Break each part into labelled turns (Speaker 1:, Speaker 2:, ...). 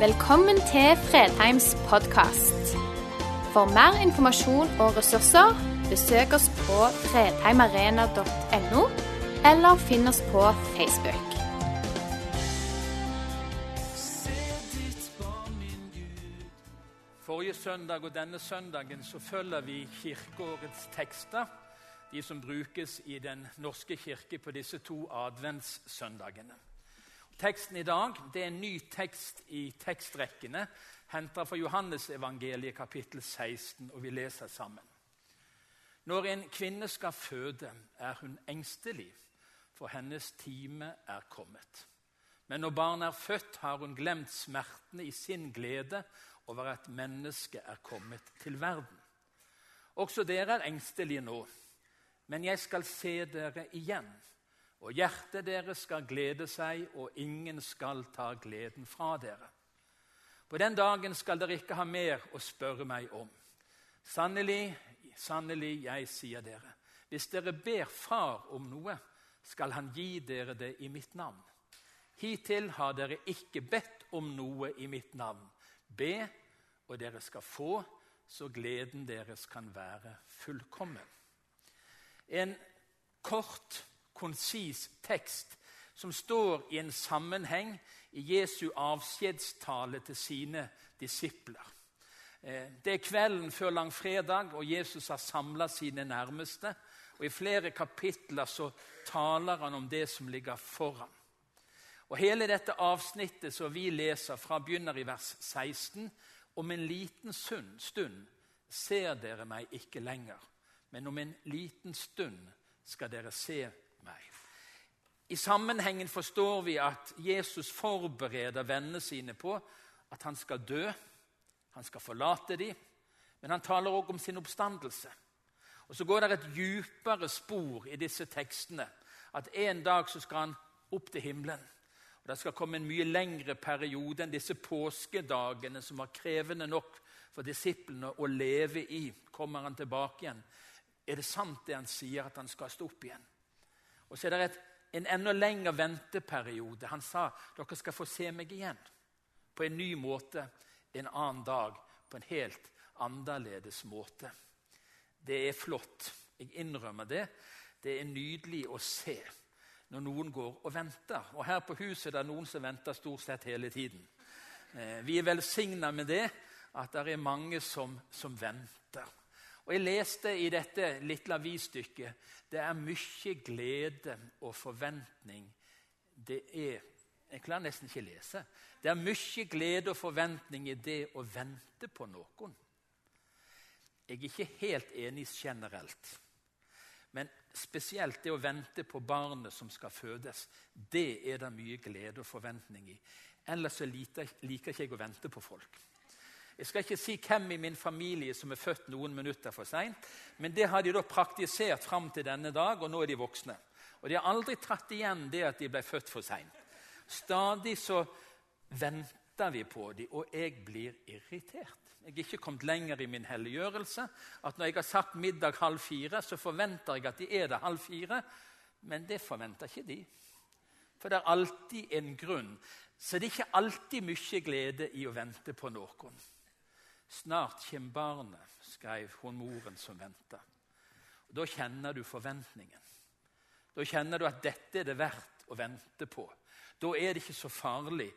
Speaker 1: Velkommen til Fredheims podkast. For mer informasjon og ressurser, besøk oss på fredheimarena.no, eller finn oss på Facebook.
Speaker 2: Forrige søndag og denne søndagen så følger vi kirkeårets tekster, de som brukes i Den norske kirke på disse to adventssøndagene. Teksten i dag det er en ny tekst i tekstrekkene, henta fra Johannesevangeliet kapittel 16, og vi leser sammen. Når en kvinne skal føde, er hun engstelig, for hennes time er kommet. Men når barnet er født, har hun glemt smertene i sin glede over at mennesket er kommet til verden. Også dere er engstelige nå, men jeg skal se dere igjen. Og hjertet deres skal glede seg, og ingen skal ta gleden fra dere. På den dagen skal dere ikke ha mer å spørre meg om. Sannelig, sannelig, jeg sier dere, hvis dere ber Far om noe, skal Han gi dere det i mitt navn. Hittil har dere ikke bedt om noe i mitt navn. Be, og dere skal få, så gleden deres kan være fullkommen. En kort konsis tekst som står i en sammenheng i Jesu avskjedstale til sine disipler. Det er kvelden før langfredag, og Jesus har samla sine nærmeste. og I flere kapitler så taler han om det som ligger foran. Og Hele dette avsnittet som vi leser fra, begynner i vers 16. Om en liten stund ser dere meg ikke lenger, men om en liten stund skal dere se meg. I sammenhengen forstår vi at Jesus forbereder vennene sine på at han skal dø, han skal forlate dem, men han taler også om sin oppstandelse. Og Så går det et djupere spor i disse tekstene. At en dag så skal han opp til himmelen. Og Det skal komme en mye lengre periode enn disse påskedagene som var krevende nok for disiplene å leve i. Kommer han tilbake igjen? Er det sant det han sier, at han skal stå opp igjen? Og så er det et, en enda lengre venteperiode. Han sa dere skal få se meg igjen på en ny måte en annen dag, på en helt annerledes måte. Det er flott. Jeg innrømmer det. Det er nydelig å se når noen går og venter. Og Her på huset er det noen som venter stort sett hele tiden. Vi er velsigna med det, at det er mange som, som venter. Og Jeg leste i dette lille avisstykket det er mye glede og forventning. Det er Jeg klarer nesten ikke lese. Det er mye glede og forventning i det å vente på noen. Jeg er ikke helt enig generelt. Men spesielt det å vente på barnet som skal fødes, det er det mye glede og forventning i. Ellers liker ikke jeg å vente på folk. Jeg skal ikke si hvem i min familie som er født noen minutter for seint, men det har de da praktisert fram til denne dag, og nå er de voksne. Og de har aldri tatt igjen det at de ble født for seint. Stadig så venter vi på dem, og jeg blir irritert. Jeg er ikke kommet lenger i min helliggjørelse. At når jeg har sagt middag halv fire, så forventer jeg at de er der halv fire. Men det forventer ikke de. For det er alltid en grunn. Så det er ikke alltid mye glede i å vente på noen. Snart kommer barnet, skrev hun moren som venta. Da kjenner du forventningen. Da kjenner du at dette er det verdt å vente på. Da er det ikke så farlig.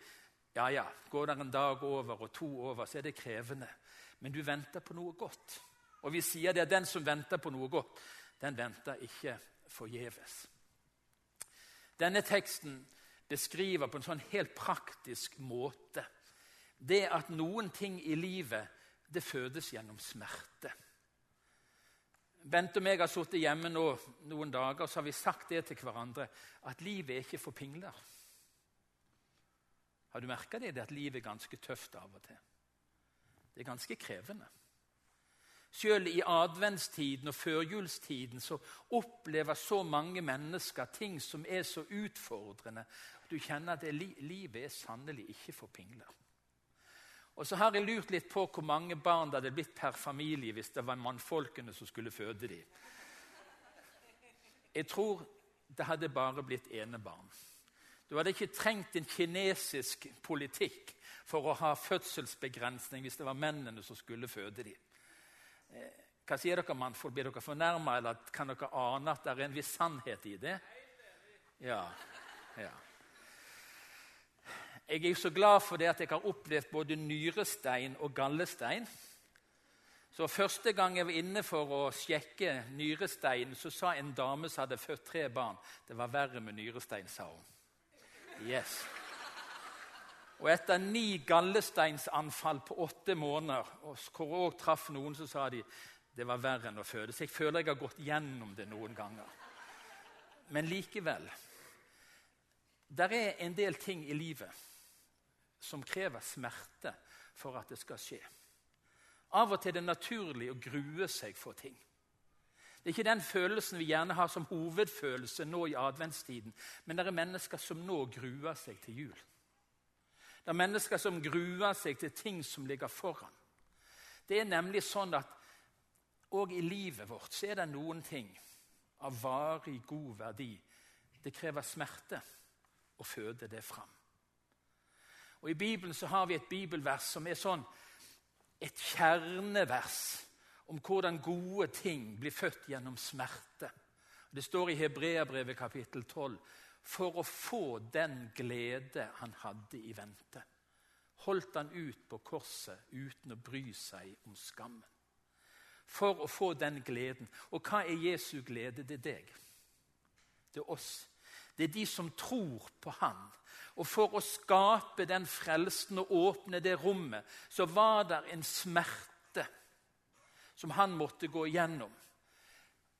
Speaker 2: Ja, ja, går det en dag over og to over, så er det krevende. Men du venter på noe godt. Og vi sier det at den som venter på noe godt, den venter ikke forgjeves. Denne teksten beskriver på en sånn helt praktisk måte det at noen ting i livet det fødes gjennom smerte. Bente og meg har sittet hjemme nå noen dager og så har vi sagt det til hverandre at livet er ikke for pingler. Har du merka det, det at livet er ganske tøft av og til? Det er ganske krevende. Selv i adventstiden og førjulstiden så opplever så mange mennesker ting som er så utfordrende at du kjenner at livet er sannelig ikke for pingler. Og så har jeg lurt litt på hvor mange barn det hadde blitt per familie hvis det var mannfolkene som skulle føde dem. Jeg tror det hadde bare blitt enebarn. Du hadde ikke trengt en kinesisk politikk for å ha fødselsbegrensning hvis det var mennene som skulle føde dem. Eh, hva sier dere, mannfolk? Blir dere fornærma, eller kan dere ane at det er en viss sannhet i det? Ja, ja. Jeg er så glad for det at jeg har opplevd både nyrestein og gallestein. Så Første gang jeg var inne for å sjekke nyrestein, så sa en dame som hadde født tre barn det var verre med nyrestein. sa hun. Yes. Og etter ni gallesteinsanfall på åtte måneder, og hvor òg traff noen, så sa de det var verre enn å føde. Så jeg føler jeg har gått gjennom det noen ganger. Men likevel Der er en del ting i livet som krever smerte for at det skal skje. Av og til er det naturlig å grue seg for ting. Det er ikke den følelsen vi gjerne har som hovedfølelse nå i adventstiden, men det er mennesker som nå gruer seg til jul. Det er mennesker som gruer seg til ting som ligger foran. Det er nemlig sånn at òg i livet vårt så er det noen ting av varig, god verdi. Det krever smerte å føde det fram. Og I Bibelen så har vi et bibelvers som er sånn et kjernevers om hvordan gode ting blir født gjennom smerte. Det står i Hebreabrevet kapittel 12 for å få den glede han hadde i vente. Holdt han ut på korset uten å bry seg om skammen. For å få den gleden. Og hva er Jesu glede? Det er deg. Det er oss. Det er de som tror på Han og for å skape den frelsen og åpne det rommet, så var det en smerte som han måtte gå igjennom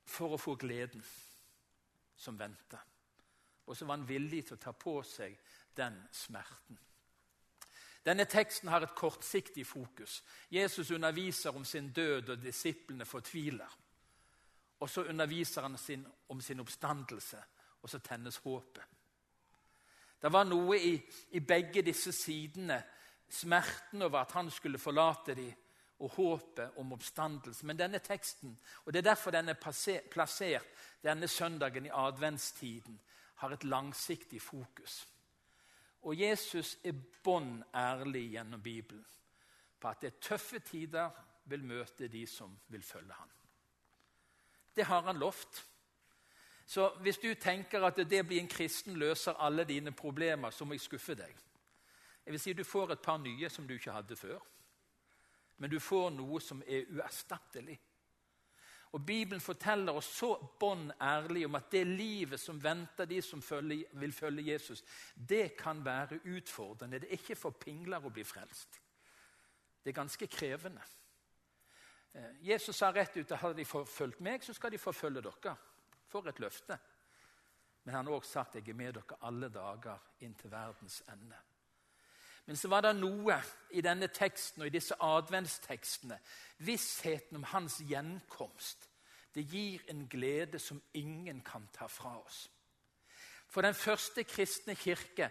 Speaker 2: for å få gleden som venta. Og så var han villig til å ta på seg den smerten. Denne teksten har et kortsiktig fokus. Jesus underviser om sin død, og disiplene fortviler. Og så underviser han sin, om sin oppstandelse, og så tennes håpet. Det var noe i, i begge disse sidene. Smerten over at han skulle forlate dem, og håpet om oppstandelse. Men denne teksten, og det er derfor den er plassert denne søndagen i adventstiden, har et langsiktig fokus. Og Jesus er bånn ærlig gjennom Bibelen på at det er tøffe tider vil møte de som vil følge ham. Det har han lovt. Så hvis du tenker at det blir en kristen løser alle dine problemer, så må jeg skuffe deg. Jeg vil si Du får et par nye som du ikke hadde før. Men du får noe som er uerstattelig. Og Bibelen forteller oss så bånn ærlig om at det livet som venter de som følger, vil følge Jesus, det kan være utfordrende. Det er ikke for pingler å bli frelst. Det er ganske krevende. Eh, Jesus sa rett ut at hadde de forfulgt meg, så skal de forfølge dere. For et løfte. Men han har også sagt jeg er med dere alle dager inn til verdens ende. Men så var det noe i denne teksten og i disse adventstekstene. Vissheten om hans gjenkomst. Det gir en glede som ingen kan ta fra oss. For den første kristne kirke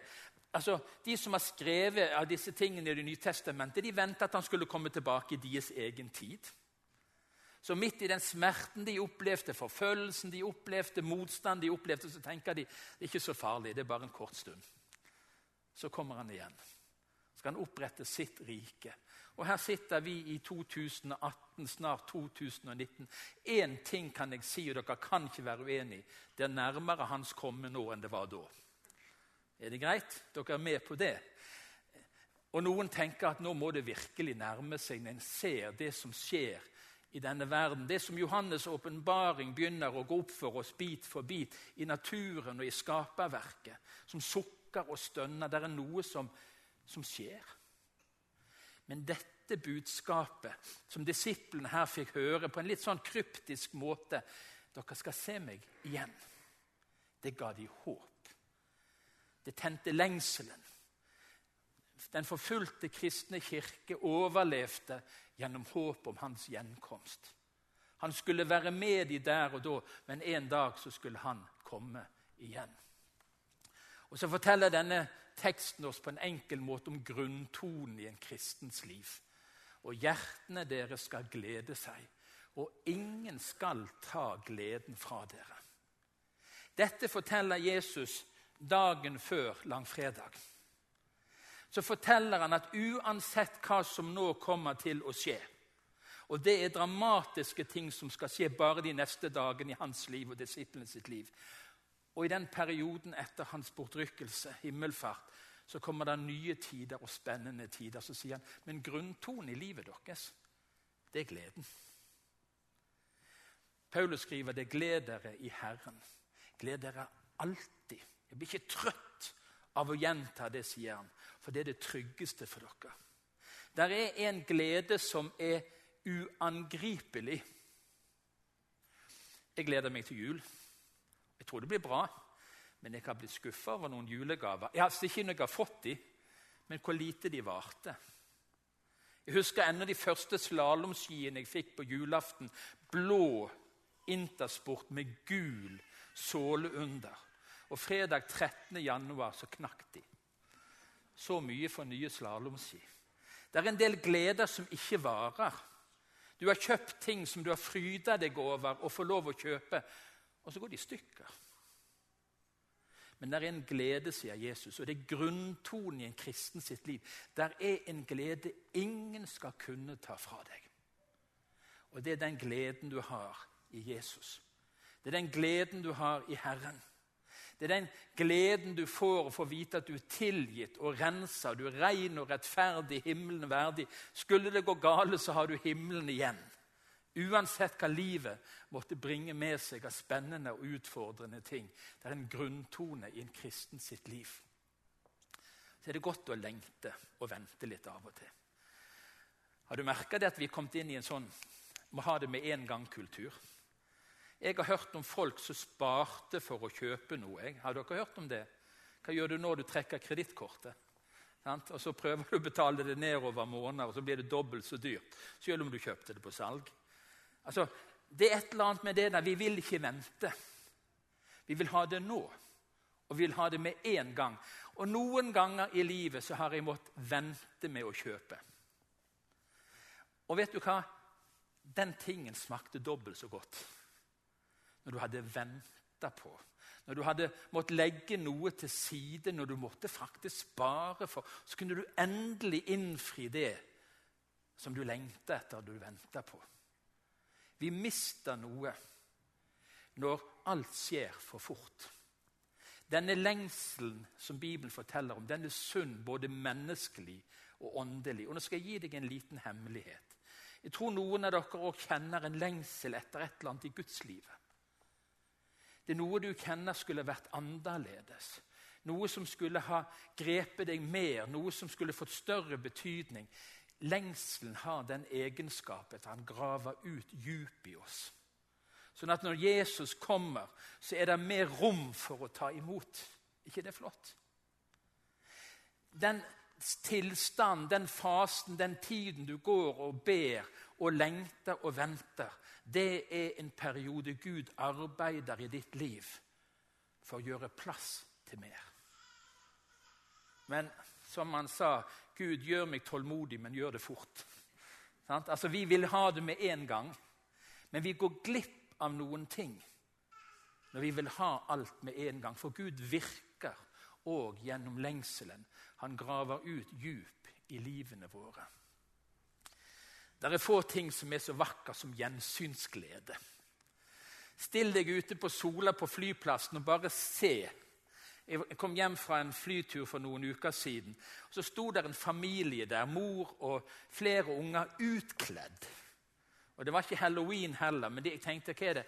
Speaker 2: altså De som har skrevet av disse tingene i Det nye testamentet, de ventet at han skulle komme tilbake i deres egen tid. Så midt i den smerten de opplevde, forfølgelsen de opplevde, motstand de opplevde, så tenker de det er ikke så farlig, det er bare en kort stund. Så kommer han igjen. Så skal han opprette sitt rike. Og her sitter vi i 2018, snart 2019. Én ting kan jeg si, og dere kan ikke være uenig Det er nærmere hans komme nå enn det var da. Er det greit? Dere er med på det? Og Noen tenker at nå må det virkelig nærme seg når en ser det som skjer i denne verden. Det som Johannes' åpenbaring begynner å gå opp for oss bit for bit i naturen og i skaperverket, som sukker og stønner. Det er noe som, som skjer. Men dette budskapet som disiplene her fikk høre på en litt sånn kryptisk måte Dere skal se meg igjen. Det ga de håp. Det tente lengselen. Den forfulgte kristne kirke overlevde gjennom håp om hans gjenkomst. Han skulle være med de der og da, men en dag så skulle han komme igjen. Og Så forteller denne teksten oss på en enkel måte om grunntonen i en kristens liv. Og hjertene deres skal glede seg, og ingen skal ta gleden fra dere. Dette forteller Jesus dagen før langfredag, så forteller han at uansett hva som nå kommer til å skje Og det er dramatiske ting som skal skje bare de neste dagene i hans liv og disiplene sitt liv. Og i den perioden etter hans bortrykkelse, himmelfart, så kommer det nye tider og spennende tider. Så sier han men grunntonen i livet deres, det er gleden. Paulus skriver det 'gled dere i Herren'. Gled dere alltid. Jeg blir ikke trøtt av å gjenta det, sier han, for det er det tryggeste for dere. Der er en glede som er uangripelig. Jeg gleder meg til jul. Jeg tror det blir bra, men jeg har blitt skuffa over noen julegaver. Jeg har ikke når jeg har fått de, men hvor lite de varte. Jeg husker ennå de første slalåmskiene jeg fikk på julaften. Blå Intersport med gul såle under. Og fredag 13. januar så knakk de. Så mye for nye slalåmski. Det er en del gleder som ikke varer. Du har kjøpt ting som du har fryda deg over og får lov å kjøpe, og så går de i stykker. Men det er en glede, sier Jesus, og det er grunntonen i en kristen sitt liv. Der er en glede ingen skal kunne ta fra deg. Og det er den gleden du har i Jesus. Det er den gleden du har i Herren. Det er den gleden du får å få vite at du er tilgitt og rensa, du er ren og rettferdig, himmelen verdig. Skulle det gå gale, så har du himmelen igjen. Uansett hva livet måtte bringe med seg av spennende og utfordrende ting. Det er en grunntone i en kristen sitt liv. Så er det godt å lengte og vente litt av og til. Har du merka at vi er kommet inn i en sånn må ha det med en gang-kultur? Jeg har hørt om folk som sparte for å kjøpe noe. Har dere hørt om det? Hva gjør du når du trekker kredittkortet? Og Så prøver du å betale det nedover måneder, og så blir det dobbelt så dyrt. Selv om du kjøpte det på salg. Altså, Det er et eller annet med det der vi vil ikke vente. Vi vil ha det nå, og vi vil ha det med en gang. Og Noen ganger i livet så har jeg måttet vente med å kjøpe. Og vet du hva? Den tingen smakte dobbelt så godt når du hadde venta på. Når du hadde måttet legge noe til side, når du måtte faktisk spare for Så kunne du endelig innfri det som du lengta etter, du venta på. Vi mister noe når alt skjer for fort. Denne lengselen som Bibelen forteller om, den er sunn både menneskelig og åndelig. Og Nå skal jeg gi deg en liten hemmelighet. Jeg tror noen av dere òg kjenner en lengsel etter et eller annet i gudslivet. Det er noe du kjenner skulle vært annerledes. Noe som skulle ha grepet deg mer, noe som skulle fått større betydning. Lengselen har den egenskapen at han graver ut djup i oss. Sånn at når Jesus kommer, så er det mer rom for å ta imot. ikke det flott? Den tilstand, den fasen, den tiden du går og ber og lengter og venter, det er en periode Gud arbeider i ditt liv for å gjøre plass til mer. Men som han sa, Gud, gjør meg tålmodig, men gjør det fort. Altså, Vi vil ha det med en gang, men vi går glipp av noen ting når vi vil ha alt med en gang. For Gud virker òg gjennom lengselen. Han graver ut djup i livene våre. Det er få ting som er så vakker som gjensynsglede. Still deg ute på Sola på flyplassen og bare se jeg kom hjem fra en flytur for noen uker siden. og Så sto der en familie der, mor og flere unger, utkledd. Og Det var ikke halloween heller, men jeg tenkte hva er det?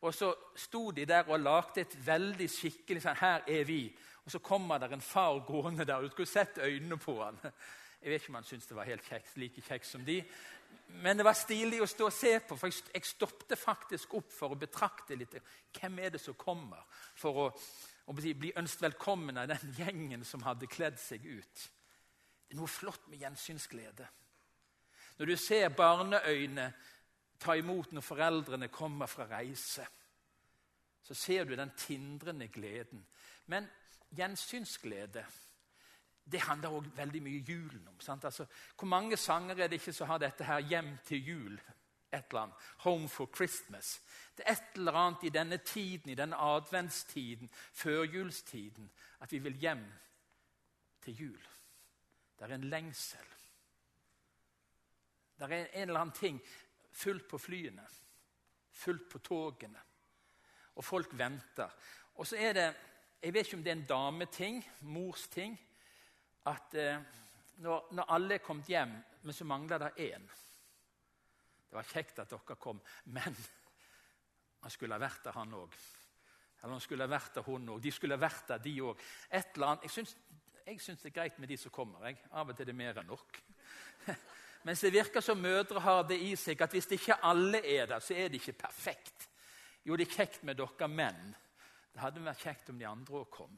Speaker 2: Og så sto de der og lagde et veldig skikkelig sånn Her er vi. Og så kommer der en far gående der. Du skulle sett øynene på han. Jeg vet ikke om han syntes det var helt kjekt, like kjekt som de. Men det var stilig å stå og se på, for jeg stoppet faktisk opp for å betrakte litt. Hvem er det som kommer? For å å bli ønsket velkommen av den gjengen som hadde kledd seg ut. Det er noe flott med gjensynsglede. Når du ser barneøyne ta imot når foreldrene kommer fra reise, så ser du den tindrende gleden. Men gjensynsglede det handler også veldig mye julen om. Altså, hvor mange sanger er det ikke som har dette her 'Hjem til jul'? et eller annet. 'Home for Christmas'. Det er et eller annet i denne tiden, i denne adventstiden, førjulstiden, at vi vil hjem til jul. Det er en lengsel. Det er en eller annen ting fullt på flyene, fullt på togene. Og folk venter. Og så er det Jeg vet ikke om det er en dameting, mors ting, at eh, når, når, alle er kommet hjem, men så mangler det én Det var kjekt at dere kom, men han skulle ha vært der, han òg. Eller han skulle ha vært der, hun òg. De skulle ha vært der, de òg. Jeg syns, det er greit med de som kommer. Jeg. Av og til er det mer enn nok. Mens det virker som mødre har det i seg at hvis ikke alle er der, så er det ikke perfekt. Jo, det er kjekt med dere menn. Det hadde vært kjekt om de andre òg kom.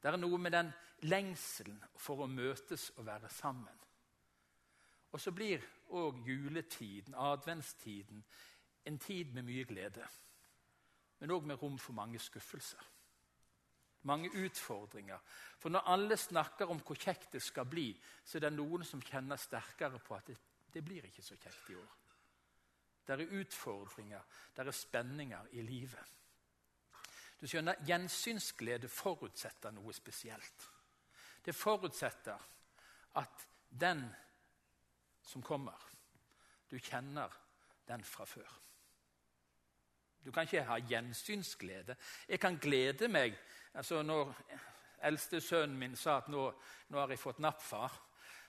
Speaker 2: Det er noe med den lengselen for å møtes og være sammen. Og så blir òg juletiden, adventstiden, en tid med mye glede. Men òg med rom for mange skuffelser. Mange utfordringer. For når alle snakker om hvor kjekt det skal bli, så er det noen som kjenner sterkere på at det, det blir ikke så kjekt i år. Det er utfordringer, det er spenninger i livet. Du skjønner, Gjensynsglede forutsetter noe spesielt. Det forutsetter at den som kommer, du kjenner den fra før. Du kan ikke ha gjensynsglede. Jeg kan glede meg altså Når eldste sønnen min sa at nå, nå har jeg fått nappfar,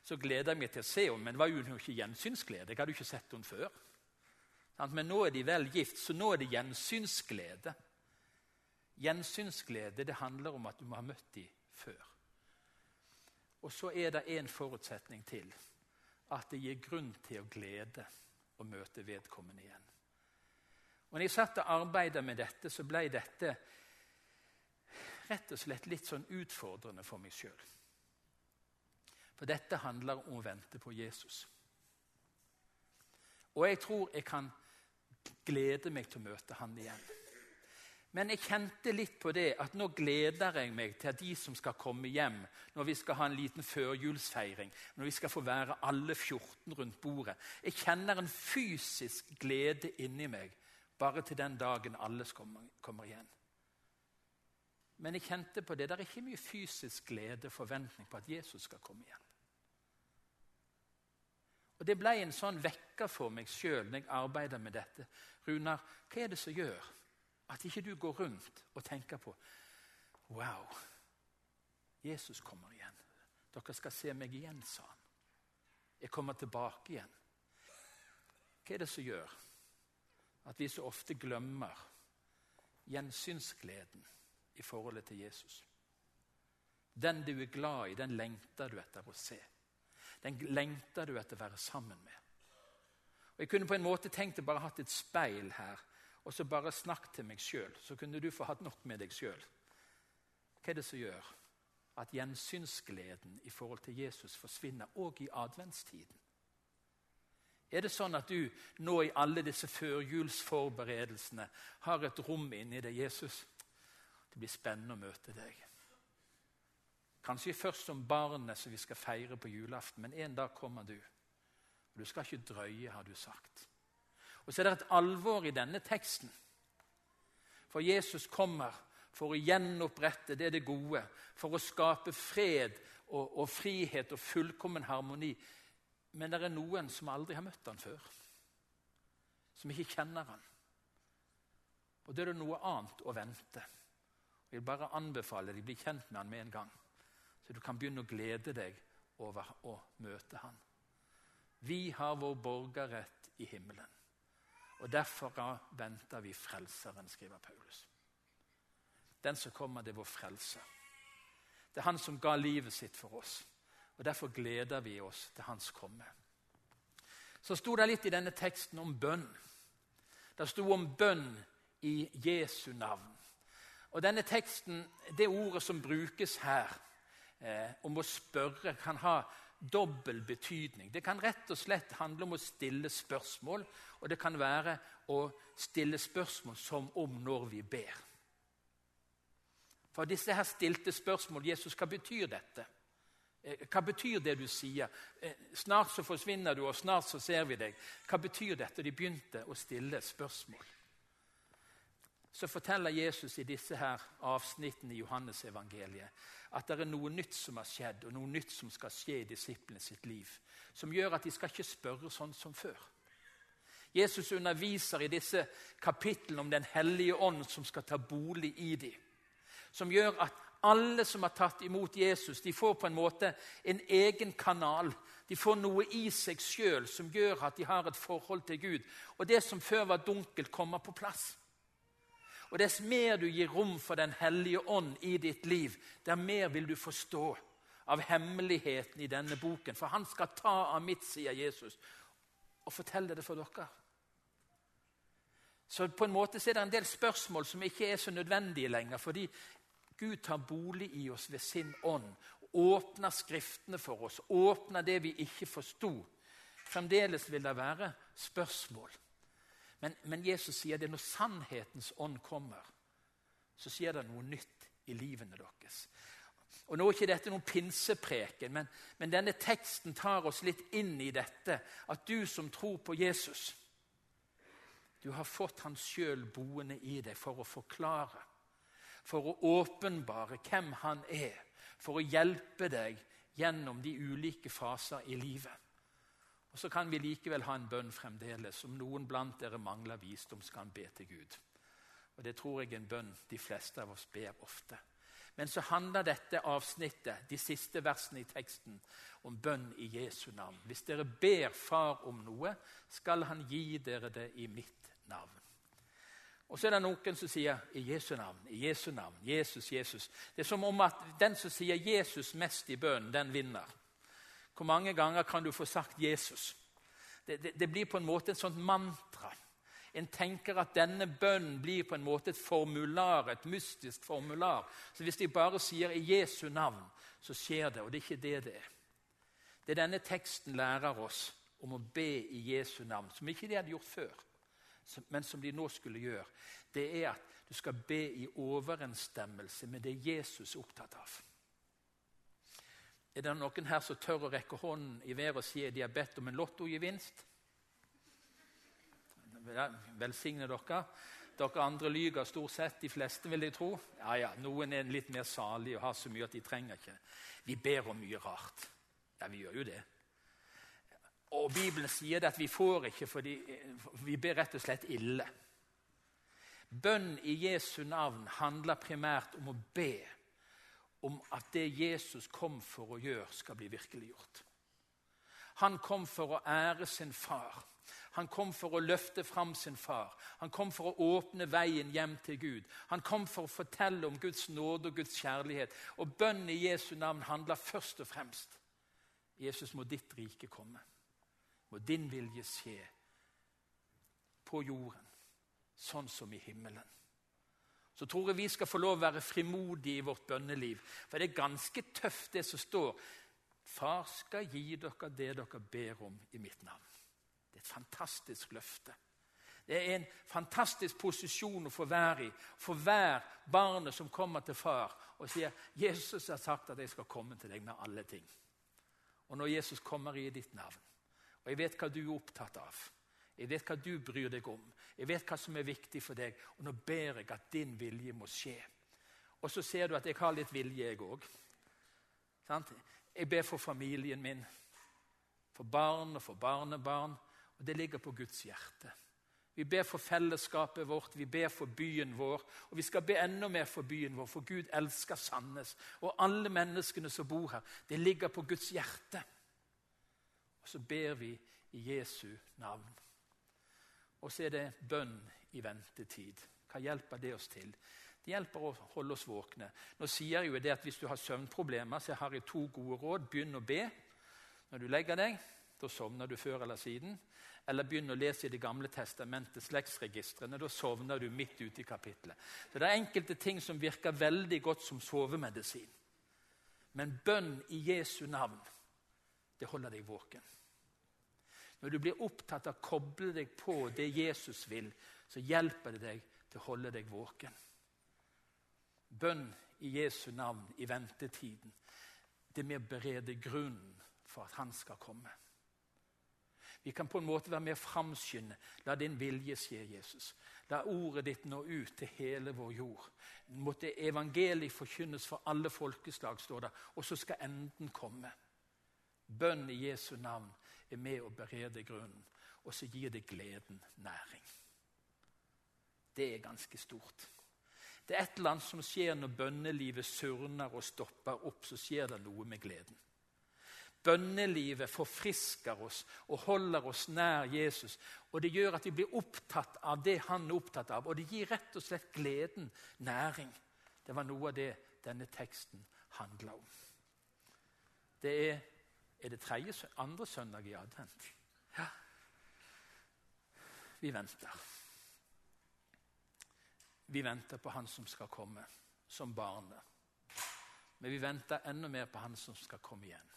Speaker 2: så gleder jeg meg til å se henne. Men det var jo ikke gjensynsglede. Jeg hadde jo ikke sett henne før. Men nå er de vel gift, så nå er det gjensynsglede. Gjensynsglede det handler om at du må ha møtt dem før. Og så er det en forutsetning til. At det gir grunn til å glede å møte vedkommende igjen. Og når jeg satt og arbeidet med dette, så ble dette rett og slett litt sånn utfordrende for meg sjøl. For dette handler om å vente på Jesus. Og jeg tror jeg kan glede meg til å møte han igjen. Men jeg kjente litt på det at nå gleder jeg meg til at de som skal komme hjem, når vi skal ha en liten førjulsfeiring, når vi skal få være alle 14 rundt bordet Jeg kjenner en fysisk glede inni meg bare til den dagen alle kommer igjen. Men jeg kjente på det. Det er ikke mye fysisk glede og forventning på at Jesus skal komme igjen. Og Det ble en sånn vekker for meg sjøl når jeg arbeider med dette. Runar, hva er det som gjør at ikke du går rundt og tenker på Wow, Jesus kommer igjen. Dere skal se meg igjen, sa han. Jeg kommer tilbake igjen. Hva er det som gjør at vi så ofte glemmer gjensynsgleden i forholdet til Jesus. Den du er glad i, den lengter du etter å se. Den lengter du etter å være sammen med. Og Jeg kunne på en måte tenkt å bare hatt et speil her og så bare snakk til meg sjøl. Så kunne du få hatt nok med deg sjøl. Hva er det som gjør at gjensynsgleden i forhold til Jesus forsvinner òg i adventstiden? Er det sånn at du nå i alle disse førjulsforberedelsene har et rom inni deg, Jesus? Det blir spennende å møte deg. Kanskje først som barnet som vi skal feire på julaften, men en dag kommer du. Og du skal ikke drøye, har du sagt. Og så er det et alvor i denne teksten. For Jesus kommer for å gjenopprette det det gode, for å skape fred og, og frihet og fullkommen harmoni men det er noen som aldri har møtt han før. Som ikke kjenner han. Og Da er det noe annet å vente. Jeg vil bare anbefale deg å bli kjent med han med en gang, så du kan begynne å glede deg over å møte han. Vi har vår borgerrett i himmelen, og derfor venter vi Frelseren, skriver Paulus. Den som kommer, det er vår frelse. Det er han som ga livet sitt for oss. Og Derfor gleder vi oss til hans komme. Så sto det litt i denne teksten om bønn. Det sto om bønn i Jesu navn. Og denne teksten, Det ordet som brukes her, eh, om å spørre, kan ha dobbel betydning. Det kan rett og slett handle om å stille spørsmål, og det kan være å stille spørsmål som om når vi ber. For disse her stilte spørsmål Jesus, hva betyr dette? Eh, hva betyr det du sier? Eh, snart så forsvinner du, og snart så ser vi deg. Hva betyr dette? De begynte å stille spørsmål. Så forteller Jesus i disse her avsnittene i Johannes evangeliet at det er noe nytt som har skjedd, og noe nytt som skal skje i disiplene sitt liv, som gjør at de skal ikke spørre sånn som før. Jesus underviser i disse kapitlene om Den hellige ånd som skal ta bolig i dem. Som gjør at alle som har tatt imot Jesus, de får på en måte en egen kanal. De får noe i seg sjøl som gjør at de har et forhold til Gud. Og det som før var dunkelt, kommer på plass. Og Dess mer du gir rom for Den hellige ånd i ditt liv, der mer vil du forstå av hemmeligheten i denne boken. For han skal ta av mitt, sier Jesus, og fortelle det for dere. Så på en måte er det en del spørsmål som ikke er så nødvendige lenger. Fordi Gud tar bolig i oss ved sin ånd. Åpner Skriftene for oss. Åpner det vi ikke forsto. Fremdeles vil det være spørsmål. Men, men, Jesus sier det når sannhetens ånd kommer, så skjer det noe nytt i livene deres. Og Nå er ikke dette noen pinsepreken, men, men denne teksten tar oss litt inn i dette. At du som tror på Jesus, du har fått han sjøl boende i deg for å forklare for å åpenbare hvem han er, for å hjelpe deg gjennom de ulike faser i livet. Og Så kan vi likevel ha en bønn fremdeles. Om noen blant dere mangler visdom, skal han be til Gud. Og Det tror jeg er en bønn de fleste av oss ber ofte. Men så handler dette avsnittet, de siste versene i teksten, om bønn i Jesu navn. Hvis dere ber Far om noe, skal han gi dere det i mitt navn. Og så er det noen som sier 'i Jesu navn', 'i Jesu navn', 'Jesus, Jesus'. Det er som om at den som sier 'Jesus' mest i bønnen, den vinner. Hvor mange ganger kan du få sagt 'Jesus'? Det, det, det blir på en måte et sånt mantra. En tenker at denne bønnen blir på en måte et formular, et mystisk formular. Så hvis de bare sier 'i Jesu navn', så skjer det. Og det er ikke det det er. Det denne teksten lærer oss om å be i Jesu navn, som ikke de hadde gjort før men som de nå skulle gjøre, det er at du skal be i overensstemmelse med det Jesus er opptatt av. Er det noen her som tør å rekke hånden i været og si at de har bedt om en lottogevinst? Velsigne dere. Dere andre lyver stort sett, de fleste, vil jeg tro. Ja, ja, Noen er litt mer salige og har så mye at de trenger ikke. Vi ber om mye rart. Ja, vi gjør jo det. Og Bibelen sier det at vi får ikke fordi vi ber rett og slett ille. Bønn i Jesu navn handler primært om å be om at det Jesus kom for å gjøre, skal bli virkeliggjort. Han kom for å ære sin far. Han kom for å løfte fram sin far. Han kom for å åpne veien hjem til Gud. Han kom for å fortelle om Guds nåde og Guds kjærlighet. Og bønn i Jesu navn handler først og fremst Jesus, må ditt rike komme. Må din vilje skje på jorden, sånn som i himmelen. Så tror jeg vi skal få lov å være frimodige i vårt bønneliv. For det er ganske tøft, det som står. Far skal gi dere det dere ber om i mitt navn. Det er et fantastisk løfte. Det er en fantastisk posisjon å få være i. For hver barnet som kommer til far og sier 'Jesus har sagt at jeg skal komme til deg med alle ting'. Og når Jesus kommer i ditt navn, og jeg vet hva du er opptatt av. Jeg vet hva du bryr deg om. Jeg vet hva som er viktig for deg. Og nå ber jeg at din vilje må skje. Og så ser du at jeg har litt vilje, jeg òg. Jeg ber for familien min, for barn og for barnebarn. Og det ligger på Guds hjerte. Vi ber for fellesskapet vårt, vi ber for byen vår. Og vi skal be enda mer for byen vår, for Gud elsker Sandnes. Og alle menneskene som bor her. Det ligger på Guds hjerte. Og så ber vi i Jesu navn. Og så er det bønn i ventetid. Hva hjelper det oss til? Det hjelper å holde oss våkne. Nå sier jeg jo det at Hvis du har søvnproblemer, så har jeg to gode råd. Begynn å be når du legger deg. Da sovner du før eller siden. Eller begynn å lese i Det gamle testamentets slektsregistrene. Da sovner du midt ute i kapittelet. Så Det er enkelte ting som virker veldig godt som sovemedisin. Men bønn i Jesu navn det holder deg våken. Når du blir opptatt av å koble deg på det Jesus vil, så hjelper det deg til å holde deg våken. Bønn i Jesu navn i ventetiden. det med å berede grunnen for at han skal komme. Vi kan på en måte være med å framskynde. La din vilje skje, Jesus. La ordet ditt nå ut til hele vår jord. Måtte evangeliet forkynnes for alle folkeslag, står det, og så skal enden komme. Bønn i Jesu navn er med å berede grunnen, og så gir det gleden næring. Det er ganske stort. Det er et eller annet som skjer når bønnelivet surner og stopper opp. Så skjer det noe med gleden. Bønnelivet forfrisker oss og holder oss nær Jesus. Og Det gjør at vi blir opptatt av det han er opptatt av. Og det gir rett og slett gleden næring. Det var noe av det denne teksten handla om. Det er, er det tredje, andre søndag i advent. Ja. Vi venter. Vi venter på Han som skal komme, som barnet. Men vi venter enda mer på Han som skal komme igjen.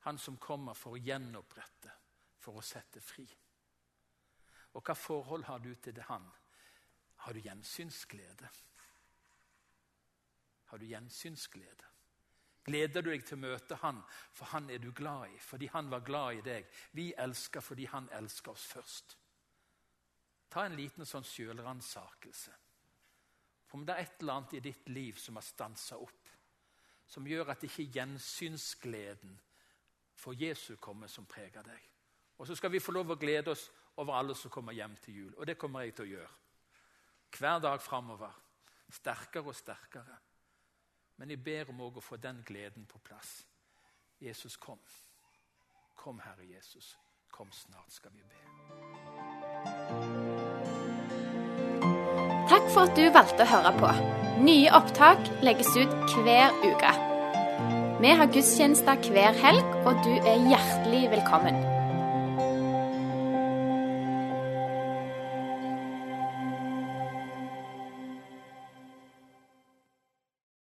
Speaker 2: Han som kommer for å gjenopprette, for å sette fri. Og hva forhold har du til det han? Har du gjensynsglede? Har du gjensynsglede? Gleder du deg til å møte han, for han er du glad i, fordi han var glad i deg. Vi elsker fordi han elsker oss først. Ta en liten sånn sjølransakelse. Om det er et eller annet i ditt liv som har stansa opp, som gjør at ikke gjensynsgleden for Jesu komme som preger deg. Og så skal vi få lov å glede oss over alle som kommer hjem til jul. Og det kommer jeg til å gjøre. Hver dag framover. Sterkere og sterkere. Men jeg ber om å få den gleden på plass. Jesus, kom. Kom, Herre Jesus. Kom snart, skal vi be.
Speaker 1: Takk for at du valgte å høre på. Nye opptak legges ut hver uke. Vi har gudstjenester hver helg, og du er hjertelig velkommen.